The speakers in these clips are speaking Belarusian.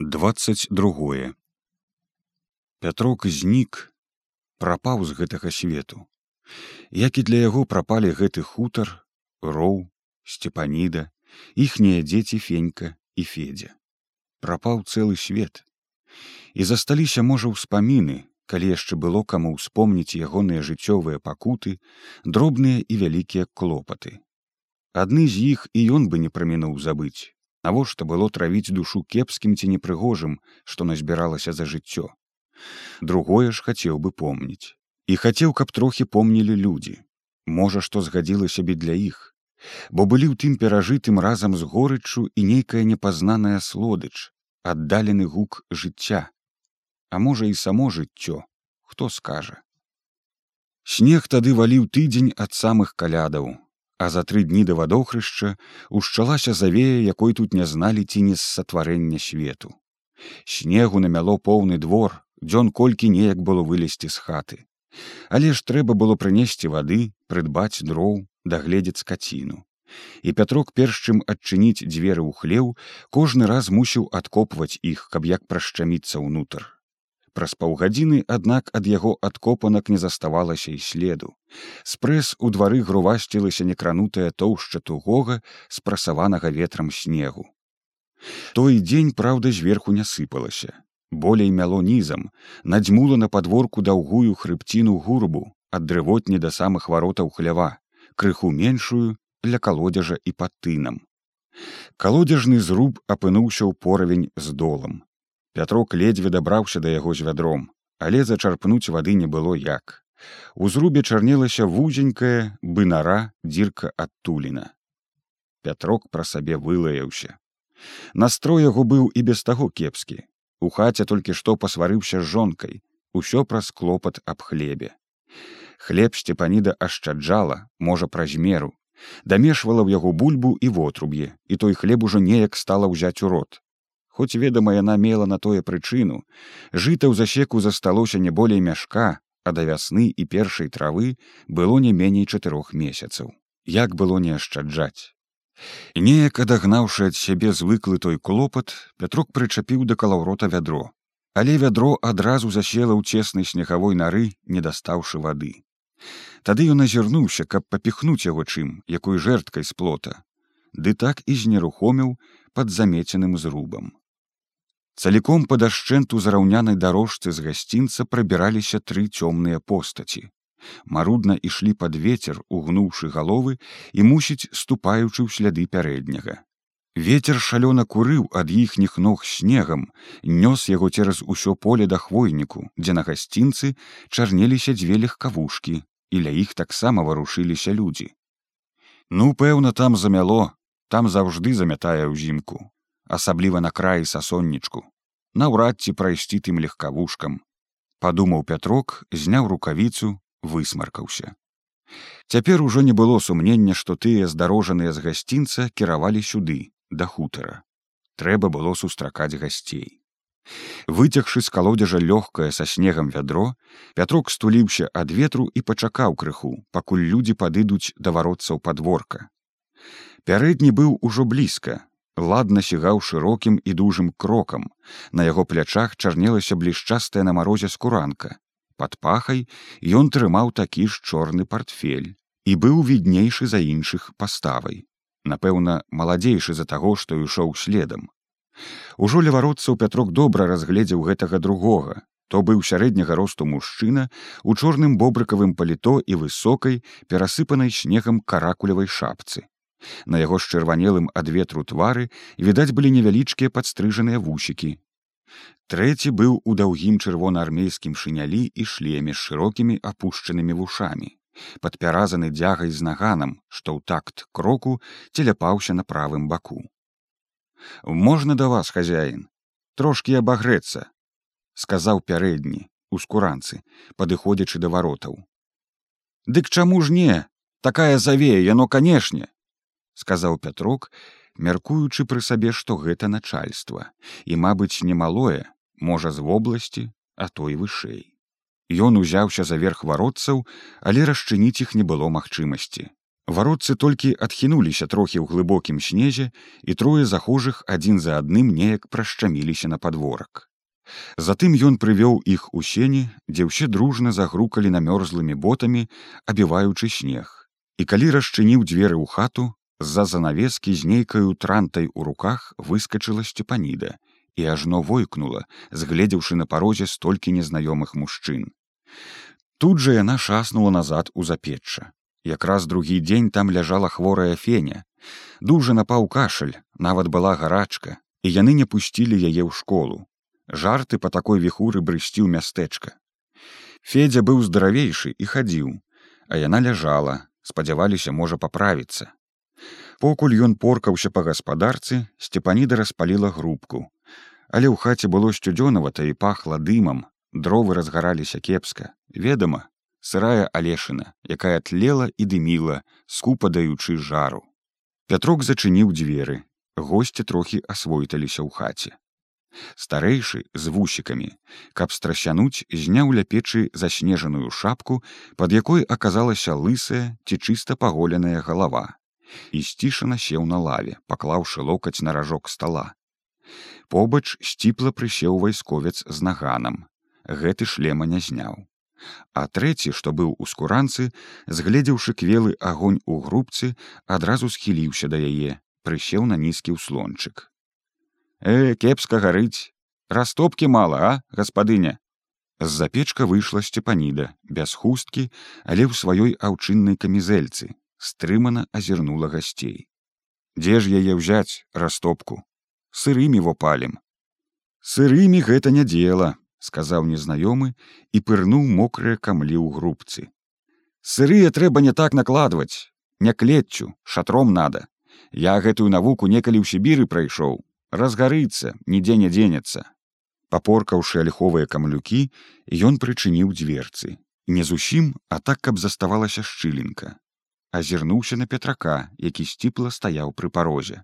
22 Пятрок знік прапаў з гэтага свету. Як і для яго прапалі гэты хутар роў сцепаніда іхнія дзеці фенька і федзя прапаў цэлы свет. І засталіся можа ўспаміны калі яшчэ было каму ўспомніць ягоныя жыццёвыя пакуты дробныя і вялікія клопаты. Адны з іх і ён бы не прамінуў забыць навошта было травіць душу кепскім ці непрыгожым што назбіралася за жыццё? Другое ж хацеў бы помніць. І хацеў каб трохі помнілі людзі. Можа што згадзілася б для іх. Бо былі ў тым перажытым разам з горыччу і нейкая непазнаная слодыч аддалены гук жыцця. А можа і само жыццё хто скажа. Снег тады валіў тыдзень ад самых калядаў а за тры дні да вадохрышча ушчалася завея якой тут не зналі ці не з сатварэння свету. Снегу намяло поўны двор дзён колькі неяк было вылезці з хаты. Але ж трэба было прынесці вады прыдбаць дроў дагледзець скаціну. І пятрок перш чым адчыніць дзверы ў хлеў кожны раз мусіў адкопваць іх каб як прашчаміцца ўнутр Праз паўгадзіны, аднак ад яго адкопанак не заставалася і следу. Спрэс у двары грувасцілася некранутая тоўшча тугога спрасаванага ветрам снегу. Той дзень праўда зверху не сыпалася. Болей мяло нізам, надзьмула на падворку даўгую хрыбціну гурбу ад дрывотні да самых варотаў хлява, крыху меншую для калодзежа і пад тынам. Калодзежны зруб апынуўся ў поравень з долам. Пятрок ледзьве дабраўся да яго з вядром, але зачарпнуць вады не было як. У зрубе чарнелася вузенькая бынара дзірка адтуліна. Пятрок пра сабе вылаяўся. Настрой яго быў і без таго кепскі. У хаце толькі што пасварыўся з жонкай, усё праз клопат аб хлебе. Хлеб сцепаніда ашчаджала, можа праз меру, дамешвала ў яго бульбу і вотруб'е, і той хлеб ужо неяк стала ўзяць у рот, Хоць ведама яна мела на тое прычыну, жыта ў засеку засталося не болей мяшка, а да вясны і першай травы было не меней чатырох месяцаў. Як было не ашчаджаць. Неяк адагнаўшы ад сябе звыклы той клопат, Пятрук прычапіў да калаўрота вядро. Але вядро адразу засела ў цеснай снегавой нары, не дастаўшы вады. Тады ён азірнуўся, каб папіхнуць яго чым, якой жэрткай з плота. Ды так і знерухоміў пад замеценым зрубам. Цаліком па дашчэнту зараўнянай дарожцы з гасцінца прабіраліся тры цёмныя постаці. Марудна ішлі пад вецер, угнуўшы галовы і мусіць ступаючы ў сляды пярэдняга. Вецер шалёна курыў ад іхніх ног снегам, нёс яго цераз усё поле да хвойніку, дзе на гасцінцы чарнеліся дзве легкавушкі, і ля іх таксама варушыліся людзі. Ну, пэўна, там замяло, там заўжды замятае ўзімку, асабліва на краі сасоннічку наўрад ці прайсці тым легкавушкам падумаў пятрок зняў рукавіцу высмаркаўся цяпер ужо не было сумнення што тыя здарожаныя з гасцінца кіравалі сюды да хутара трэба было сустракаць гасцей выцягшы з калодзежа лёгкае са снегам вядро пятрок стуліўся ад ветру і пачакаў крыху пакуль людзі падыдуць да варотцаў падворка. Пярэдні быў ужо блізка ладна сігаў шырокім і дужым крокам. На яго плячах чарнелася блішчастая на марозе скуранка. Под пахай ён трымаў такі ж чорны портфель і быў віднейшы за іншых паставай. Напэўна маладзейшы за таго што ішоў следам. Ужо левародцаў пятрок добра разгледзеў гэтага другога. То быў сярэдняга росту мужчына у чорным бобрыкавым паліто і высокай перасыпанай снегам каракулявай шапцы На яго з чырванелым ад ветру твары відаць былі невялічкія падстрыжаныя вусікі. Трэці быў у даўгім чырвонаармейскім шынялі і шлеме з шырокімі апушчанымі вушамі, падпяразаны дзягай з наганам, што ў такт кроку целяпаўся на правым баку. Можна да вас, хазяін, трошкі абагрэцца, сказаў пярэдні у скуранцы, падыходзячы да варотаў. Дык чаму ж не, такая завея, яно канешне, сказаў пятрок мяркуючы пры сабе што гэта начальства і мабыць немалое можа з вобласці а то і вышэй Ён узяўся за верх варотцаў але расчыніць іх не было магчымасці Варотцы толькі адхінуліся трохі ў глыбокім снезе, і трое захожых адзін за адным неяк прашчаміліся на падворак. Затым ён прывёў іх у сені, дзе ўсе дружна загрукалі намёрзлымі ботамі, абіваючы снег. І калі расчыніў дзверы ў хату, з-за занавескі з нейкаю трантай у руках выскачыла сцепаніда і ажно войкнула, згледзеўшы на парозе столькі незнаёмых мужчын. Тут жа яна шаснула назад у запечча. Якраз другі дзень там ляжала хворая феня. Дужа напаў кашаль, нават была гарачка, і яны не пусцілі яе ў школу. Жарты па такой віхуры брысціў мястэчка. Федзя быў здаравейшы і хадзіў, а яна ляжала, спадзяваліся можа паправіцца. Покуль ён поркаўся па гаспадарцы, сцепаніда распаліла грубку. Але ў хаце было сцюдзёнавата і пахла дымам, дровы разгараліся кепска, ведама, сырая алешына, якая тлела і дыміла, скупа даючы жару. Пятрок зачыніў дзверы, госці трохі асвойталіся ў хаце. Старэйшы з вусікамі, каб страсянуць, зняў ля печы заснежаную шапку, пад якой аказалася лысая ці чыста паголеная галава. І сцішана сеў на лаве, паклаўшы локаць на ражок стала. Побач сціпла прысеў вайсковец з наганам. Гэты шлема не зняў. А трэці, што быў у скуранцы, згледзеўшы квелы агонь у грубцы, адразу схіліўся да яе, прысеў на нізкі ўслончык. Э, кепска гарыць, растопкі мала, а, гаспадыня. З-за печка выйшла сцепаніда, без хусткі, але ў сваёй аўчыннай камізэльцы, стрымана азірнула гасцей. Дзе ж яе ўзяць растопку? Сырымі вопалем. Сырымі гэта не дзела, сказаў незнаёмы і пырнуў мокрыя камлі ў грубцы. Сырыя трэба не так накладваць, не клетчу, шатром надо. Я гэтую навуку некалі ў сібіры прайшоў, разгарыцца, нідзе не дзенецца. Папоркаўшы альховыя камлюкі, ён прычыніў дзверцы, не зусім, а так, каб заставалася шчылінка. Азірнуўся на петрака, які сціпла стаяў пры парозе.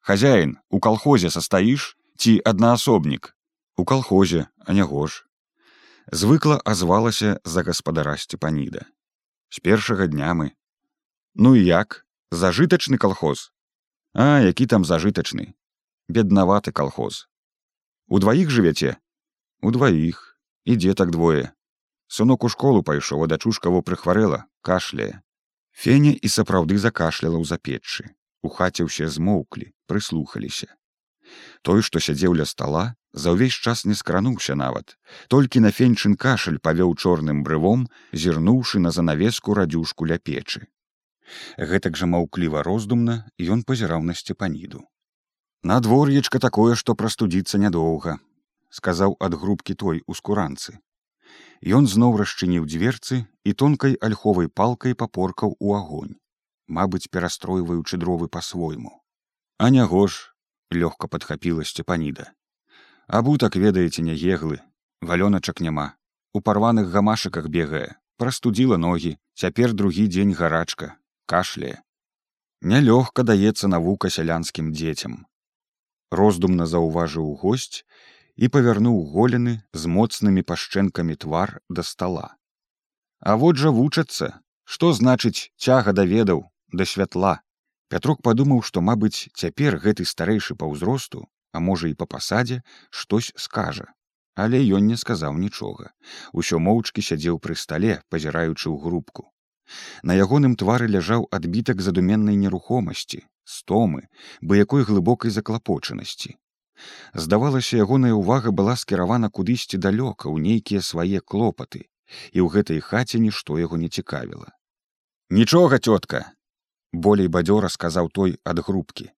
Хазяін, у калхозе састаіш ці аднаасобнік, у калхозе а няго ж звыкла азвалася за гаспадара сцепаніда з першага дня мы ну і як? Зажытачны калхоз а які там зажытачны беднаваты калхоз у дваіх жывяце у дваіх ідзе так двое. Сынок у школу пайшоў а дачушка во прыхварэла кашляе феня і сапраўды закашляла ў запеччы у хаце ўсе змоўклі прыслухаліся. Той што сядзеў ля стала за ўвесь час не скрануўся нават. Толькі на фенчын кашаль павёў чорным брывом зірнуўшы на занавеску радзюшку ля печы. Гэтак жа маўкліва роздумна ён пазіраў на сцепаніду. Надвор'ечка такое што прастудзіцца нядоўга сказаў ад грубкі той у скуранцы Ён зноў расчыніў дзверцы і тонкай альховай палкай папоркаў у агонь мабыць перастройваючы дровы па-свойму а няго ж лёгка падхапіла сцепаніда абутак ведаеце нягеглы валёначак няма. У парваных гамашыках бегае. Прастудзіла ногі. Цяпер другі дзень гарачка. Кашляе. Нялёгка даецца навука сялянскім дзецям. Роздумна заўважыў госць і павярнуў голены з моцнымі пашчэнкамі твар да стала а вот жа вучацца што значыць цяга даведаў да святла. Пятрук падумаў што мабыць цяпер гэты старэйшы па ўзросту а можа і па пасадзе штось скажа. Але ён не сказаў нічога. Усё моўчкі сядзеў пры стале пазіраючы ў грубку. На ягоным твары ляжаў адбітак задуменнай нерухомасці стомы бы якой глыбокай заклапочанасці здавалася ягоная ўвага была скіравана кудысьці далёка ў нейкія свае клопаты і ў гэтай хаце нішто яго не цікавіла нічога цётка болей бадзёра сказаў той ад грубкі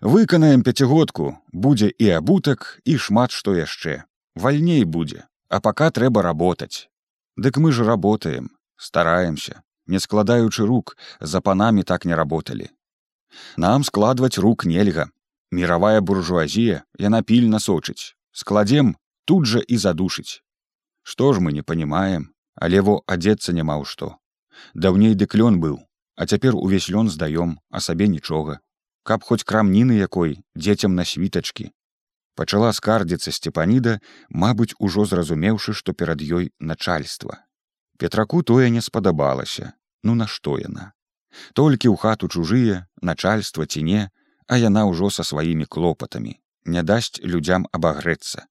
Выканаем пяцігодку, будзе і абутак і шмат што яшчэ. Вальней будзе, а пака трэба работаць. Дык мы ж работаем, стараемся, не складаючы рук, за панамі так не работалі. Нам складваць рук нельга. Міравая буржуазія яна пільна сочыць. Складзем тут жа і задушыць. Што ж мы не панимаем, але во адзецца няма ў што. Даўней дык лён быў, а цяпер увесь лён здаём, а сабе нічога каб хоць крамніны якой дзецям на світачкі пачала скардзіцца сцепаніда мабыць ужо зразумеўшы што перад ёй начальства петраку тое не спадабалася ну нашто яна толькі ў хату чужыя начальства ці не а яна ўжо са сваімі клопатамі не дасць людзям абагрэцца.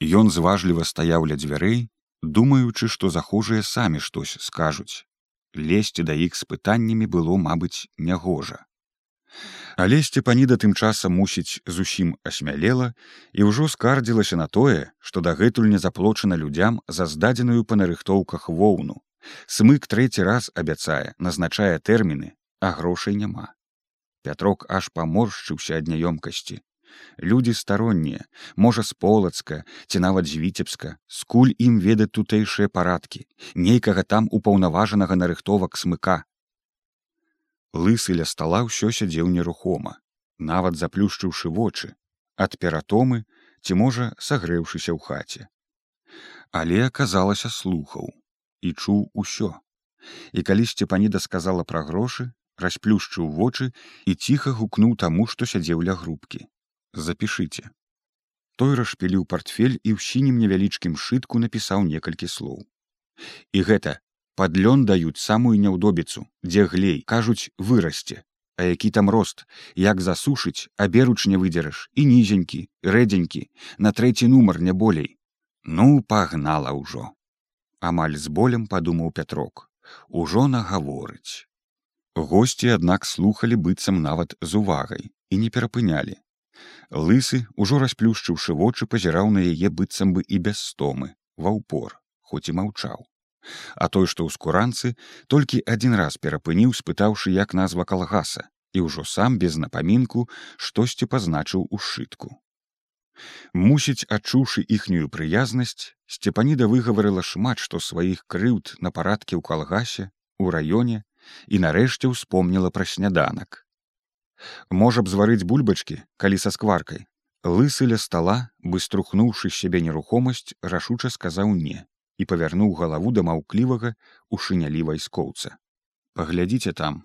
Ён зважліва стаяў ля дзвярэй думаючы што захожыя самі штось скажуць. Лезці да іх з пытаннямі было мабыць нягожа. Але сцепаніда тым часам мусіць зусім асмялела і ўжо скардзілася на тое што дагэтуль не заплочана людзям за здадзеную па нарыхтоўках воўну. Смык трэці раз абяцае назначае тэрміны а грошай няма пятрок аж паморшчыўся ад няёмкасці людзі староннія можа з полацка ці нават з віцебска скуль ім ведаць тутэйшыя парадкі нейкага там упаўнаважанага нарыхтовак смыка. Лысы ля стала ўсё сядзеў нерухома нават заплюшчыўшы вочы ад ператомы ці можа сагрэўшыся ў хаце. Але аказалася слухаў і чуў усё. І калі сцепаніда сказала пра грошы расплюшчыў вочы і ціха гукнуў таму што сядзеў ля грубкі. Запішыце той расшпіліў портфель і ў сінім невялічкім шытку напісаў некалькі слоў. І гэта под лён даюць самую няўдобіцу дзе глей кажуць вырасце. А які там рост як засушыць аберуч не выдзераш і нізенькі рэдзенькі на трэці нумар не болей ну пагнала ўжо амаль з болем падумаў пятрок. Ужо нагаворыць госці аднак слухали быццам нават з увагай і не перапынялі. Лысы ўжо расплюшчыўшы вочы пазіраў на яе быццам бы і без стомы ва ўпор хоць і маўчаў. А той што ў скуранцы толькі адзін раз перапыніў спытаўшы як назва калгаса і ўжо сам без напамінку штосьці пазначыў у сшытку мусіць адчуўшы іхнюю прыязнасць сцепаніда выгаварыла шмат што сваіх крыўд на парадкі ў калгасе у раёне і нарэшце ўспомніла пра сняданак можа б зварыць бульбачкі калі са скваркай лысы ля стала бы струхнуўшы сябе нерухомасць рашуча сказаў не і павярнуў галаву да маўклівага у шынялі вайскоўца. Паглядзіце там.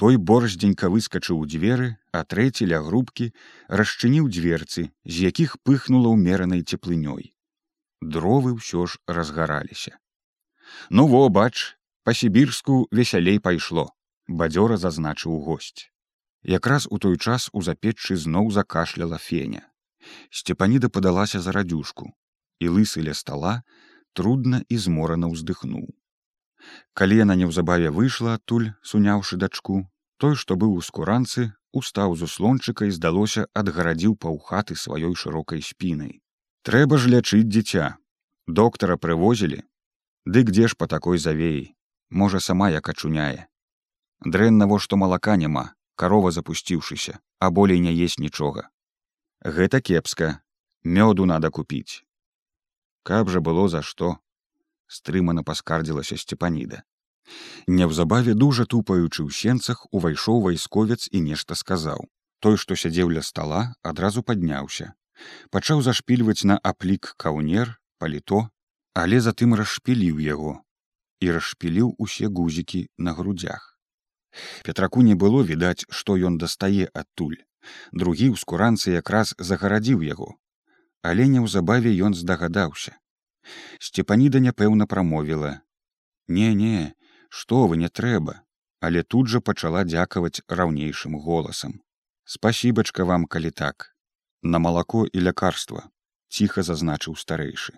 Той борздзенька выскачыў у дзверы, а трэці ля грубкі расчыніў дзверцы, з якіх пыхнула ўмеранай цеплынёй. Дровы ўсё ж разгараліся. Ну во бач, па-сібірску весялей пайшло, бадзёра зазначыў госць. Якраз у той час у запеччы зноў закашляла феня. Сцепаніда падалася за радзюшку, і лысы ля стала, трудна і зморана ўздыхнуў. Калі яна неўзабаве выйшла адтуль, суняўшы дачку, той, што быў у скуранцы, устаў з услончыка і здалося адгарадзіў паўхаты сваёй шырокай спінай. Трэба ж лячыць дзіця. Доктара прывозілі. Дык дзе ж па такой завеі, можа сама як ачуняе. Дрэннаво, што малака няма, карова запусціўшыся, а болей не есть нічога. Гэта кепска, мёду надо купіць. Каб жа было за што. Стрымана паскардзілася сцепаніда. Неўзабаве дужа тупаючы ў сенцах увайшоў вайсковец і нешта сказаў. Той што сядзеў ля стала адразу падняўся. Пачаў зашпільваць на аплік каўнер паліто але затым расшпіліў яго і расшпіліў усе гузікі на грудях пятраку не было відаць што ён дастае адтуль. Другі ў скуранцы якраз загарадзіў яго. Але неўзабаве ён здагадаўся. Сцепаніда няпэўна прамовіла. Не не што вы не трэба! Але тут жа пачала дзякаваць раўнейшым голасам. Спасібачка вам калі так. На малако і лякарства ціха зазначыў старэйшы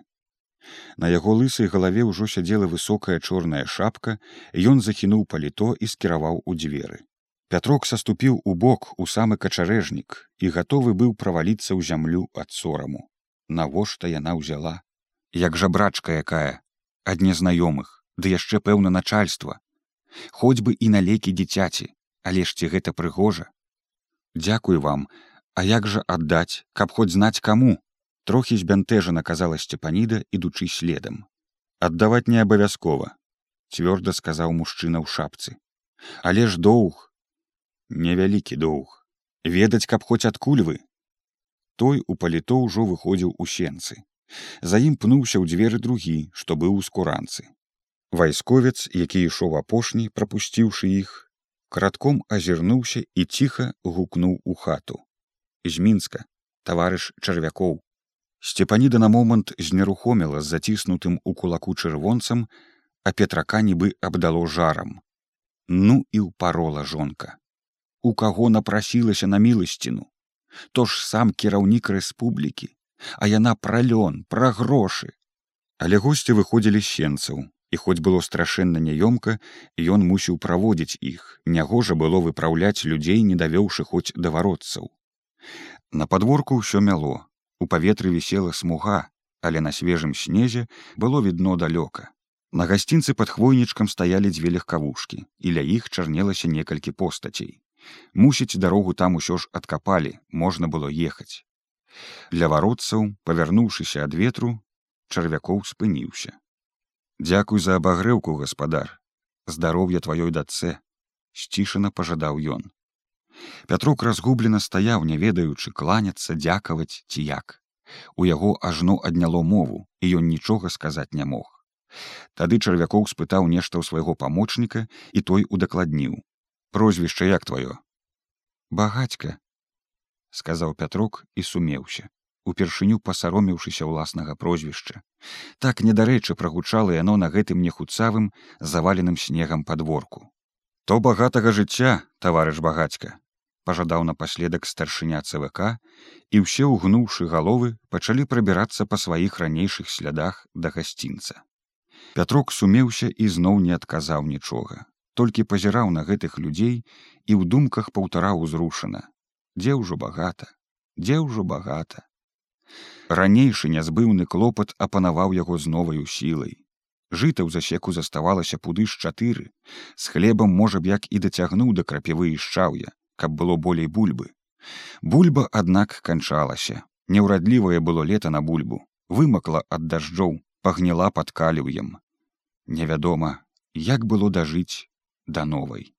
на яго лысай галаве ўжо сядзела высокая чорная шапка ён захінуў паліто і скіраваў у дзверы. Пятрок саступіў у бок у самы качарэжнік і гатовы быў праваліцца ў зямлю ад сораму. Навошта яна ўзяла? Як жабрачка якая ад незнаёмых ды яшчэ пэўна начальства. Хоць бы і на лекі дзіцяці але ж ці гэта прыгожа? Дзякуй вам а як жа аддаць каб хоць знаць каму трохі збянтэжа наказала сцепаніда ідучы следам. Аддаваць не абавязкова цвёрда сказаў мужчына ў шапцы. Але ж доўг невялікі доўг. Ведаць каб хоць адкуль вы той у паліто ўжо выходзіў у сенцы. За ім пнуўся ў дзверы другі што быў у скуранцы. Вайсковец які ішоў апошні прапусціўшы іх кратком азірнуўся і ціха гукнуў у хату. З мінска таварыш чарвякоў сцепаніда на момант знерухоміла з заціснутым у кулаку чырвонцам а петрака нібы абдало жарам. Ну і ўпарола жонка. У каго напрасілася на міласціну? То ж сам кіраўнік рэспублікі а яна пра лён пра грошы. Але госці выходзілі сенцаў і хоць было страшэнна няёмка ён мусіў праводзіць іх. Нягожа было выпраўляць людзей не давёўшы хоць да варотцаў. На падворку ўсё мяло у паветры вісела смуга але на свежым снезе было відно далёка. На гасцінцы пад хвойнічкам стаялі дзве легкавушкі і ля іх чарнелася некалькі постацей. Мусіць дарогу там усё ж адкапалі можна было ехаць. Для варотцаў павярнуўшыся ад ветру чарвякоў спыніўся. Дякуй за абагрэўку гаспадар. Здароўя тваёй дацэ сцішана пажадаў ён Пятрук разгублена стаяў не ведаючы кланяцца дзякаваць ці як. У яго ажно адняло мову і ён нічога сказаць не мог. Тады чарвякоў спытаў нешта ў свайго памочніка і той удакладніў. Прозвішча як тваё? Багацька сказаў пятрук і сумеўся упершыню пасаромеўшыся ўласнага прозвішча. Так недарэчы прагучала яно на гэтым нехуцавым заваленым снегам падворку. То багатага жыцця таварыш багацька пажадаў напаследак старшыня цвк і ўсе ўгнуўшы галовы пачалі прабірацца па сваіх ранейшых слядах да гасцінца пятрок сумеўся і зноў не адказаў нічога толькі пазіраў на гэтых людзей і ў думках паўтараў узрушана дзе ўжо багата дзе ўжо багата Ранейшы нязбыўны клопат апанаваў яго з новаю сілай. Жыта ў засеку заставалася пуды з чатыры. З хлебам можа б як і дацягнуў да крапівы і шчаўя, каб было болей бульбы. Бульба, аднак канчалася. Неўрадлівае было лета на бульбу, вымакла ад дажджоў, пагніла пад каліўем. Невядома, як было дажыць да новай.